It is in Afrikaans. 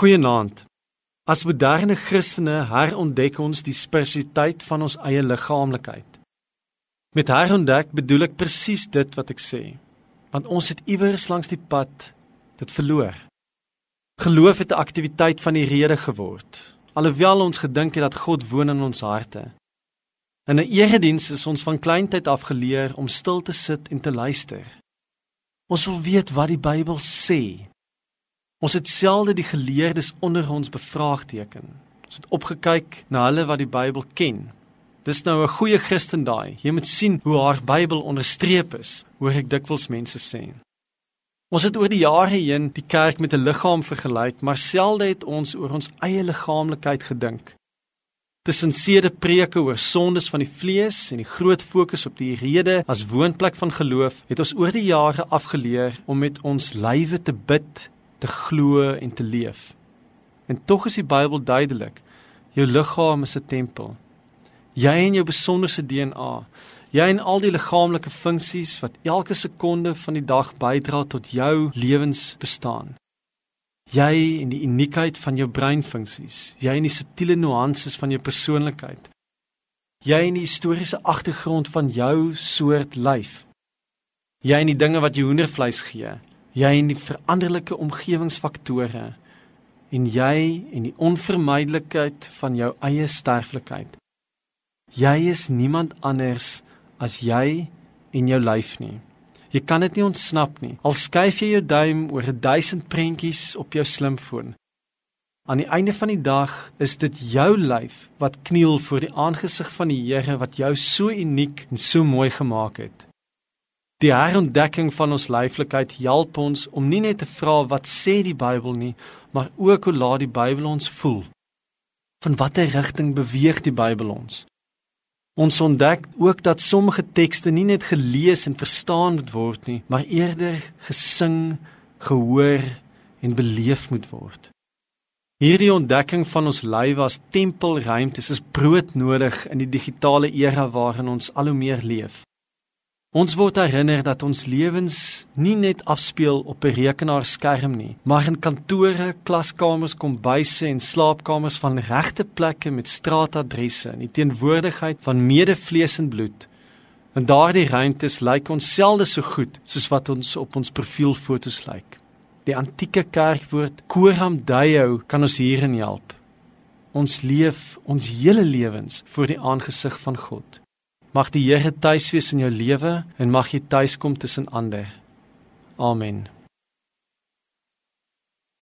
Goeienaand. As moderne Christene herontdek ons die spiritualiteit van ons eie liggaamlikheid. Met herontdek bedoel ek presies dit wat ek sê. Want ons het iewers langs die pad dit verloor. Geloof het 'n aktiwiteit van die rede geword, alhoewel ons gedink het dat God woon in ons harte. In 'n erediens is ons van kleintyd af geleer om stil te sit en te luister. Ons wil weet wat die Bybel sê Ons het selde die geleerdes onder ons bevraagteken. Ons het opgekyk na hulle wat die Bybel ken. Dis nou 'n goeie Christen daai. Jy moet sien hoe haar Bybel onderstreep is, hoor ek dikwels mense sê. Ons het oor die jare heen die kerk met 'n liggaam vergelyk, maar selde het ons oor ons eie liggaamlikheid gedink. Tussen sede preke oor sondes van die vlees en die groot fokus op die rede as woonplek van geloof, het ons oor die jare afgeleer om met ons lywe te bid te glo en te leef. En tog is die Bybel duidelik. Jou liggaam is 'n tempel. Jy en jou besonderse DNA, jy en al die liggaamlike funksies wat elke sekonde van die dag bydra tot jou lewensbestaan. Jy en die uniekheid van jou breinfunksies, jy en die subtiele nuances van jou persoonlikheid. Jy en die historiese agtergrond van jou soort lyf. Jy en die dinge wat jou hoendervleis gee, jy en die veranderlike omgewingsfaktore en jy en die onvermydelikheid van jou eie sterflikheid. Jy is niemand anders as jy en jou lyf nie. Jy kan dit nie ontsnap nie. Al skuif jy jou duim oor 1000 prentjies op jou slimfoon. Aan die einde van die dag is dit jou lyf wat kniel voor die aangesig van die Here wat jou so uniek en so mooi gemaak het. Die herontdekking van ons leiflikheid help ons om nie net te vra wat sê die Bybel nie, maar ook hoe laat die Bybel ons voel. Van watter rigting beweeg die Bybel ons? Ons ontdek ook dat sommige tekste nie net gelees en verstaan moet word nie, maar eerder gesing, gehoor en beleef moet word. Hierdie ontdekking van ons lywe as tempelruimtes is broodnodig in die digitale era waarin ons al hoe meer leef. Ons word herinner dat ons lewens nie net afspeel op 'n rekenaarskerm nie, maar in kantore, klaskamers, kombuise en slaapkamers van regte plekke met straatadresse in die teenwoordigheid van medevlees en bloed. In daardie ruimtes lyk ons selde so goed soos wat ons op ons profielfoto's lyk. Die antieke kerkwoord coram deo kan ons hierin help. Ons leef ons hele lewens voor die aangesig van God. Mag die Here tuis wees in jou lewe en mag jy tuis kom tussen ander. Amen.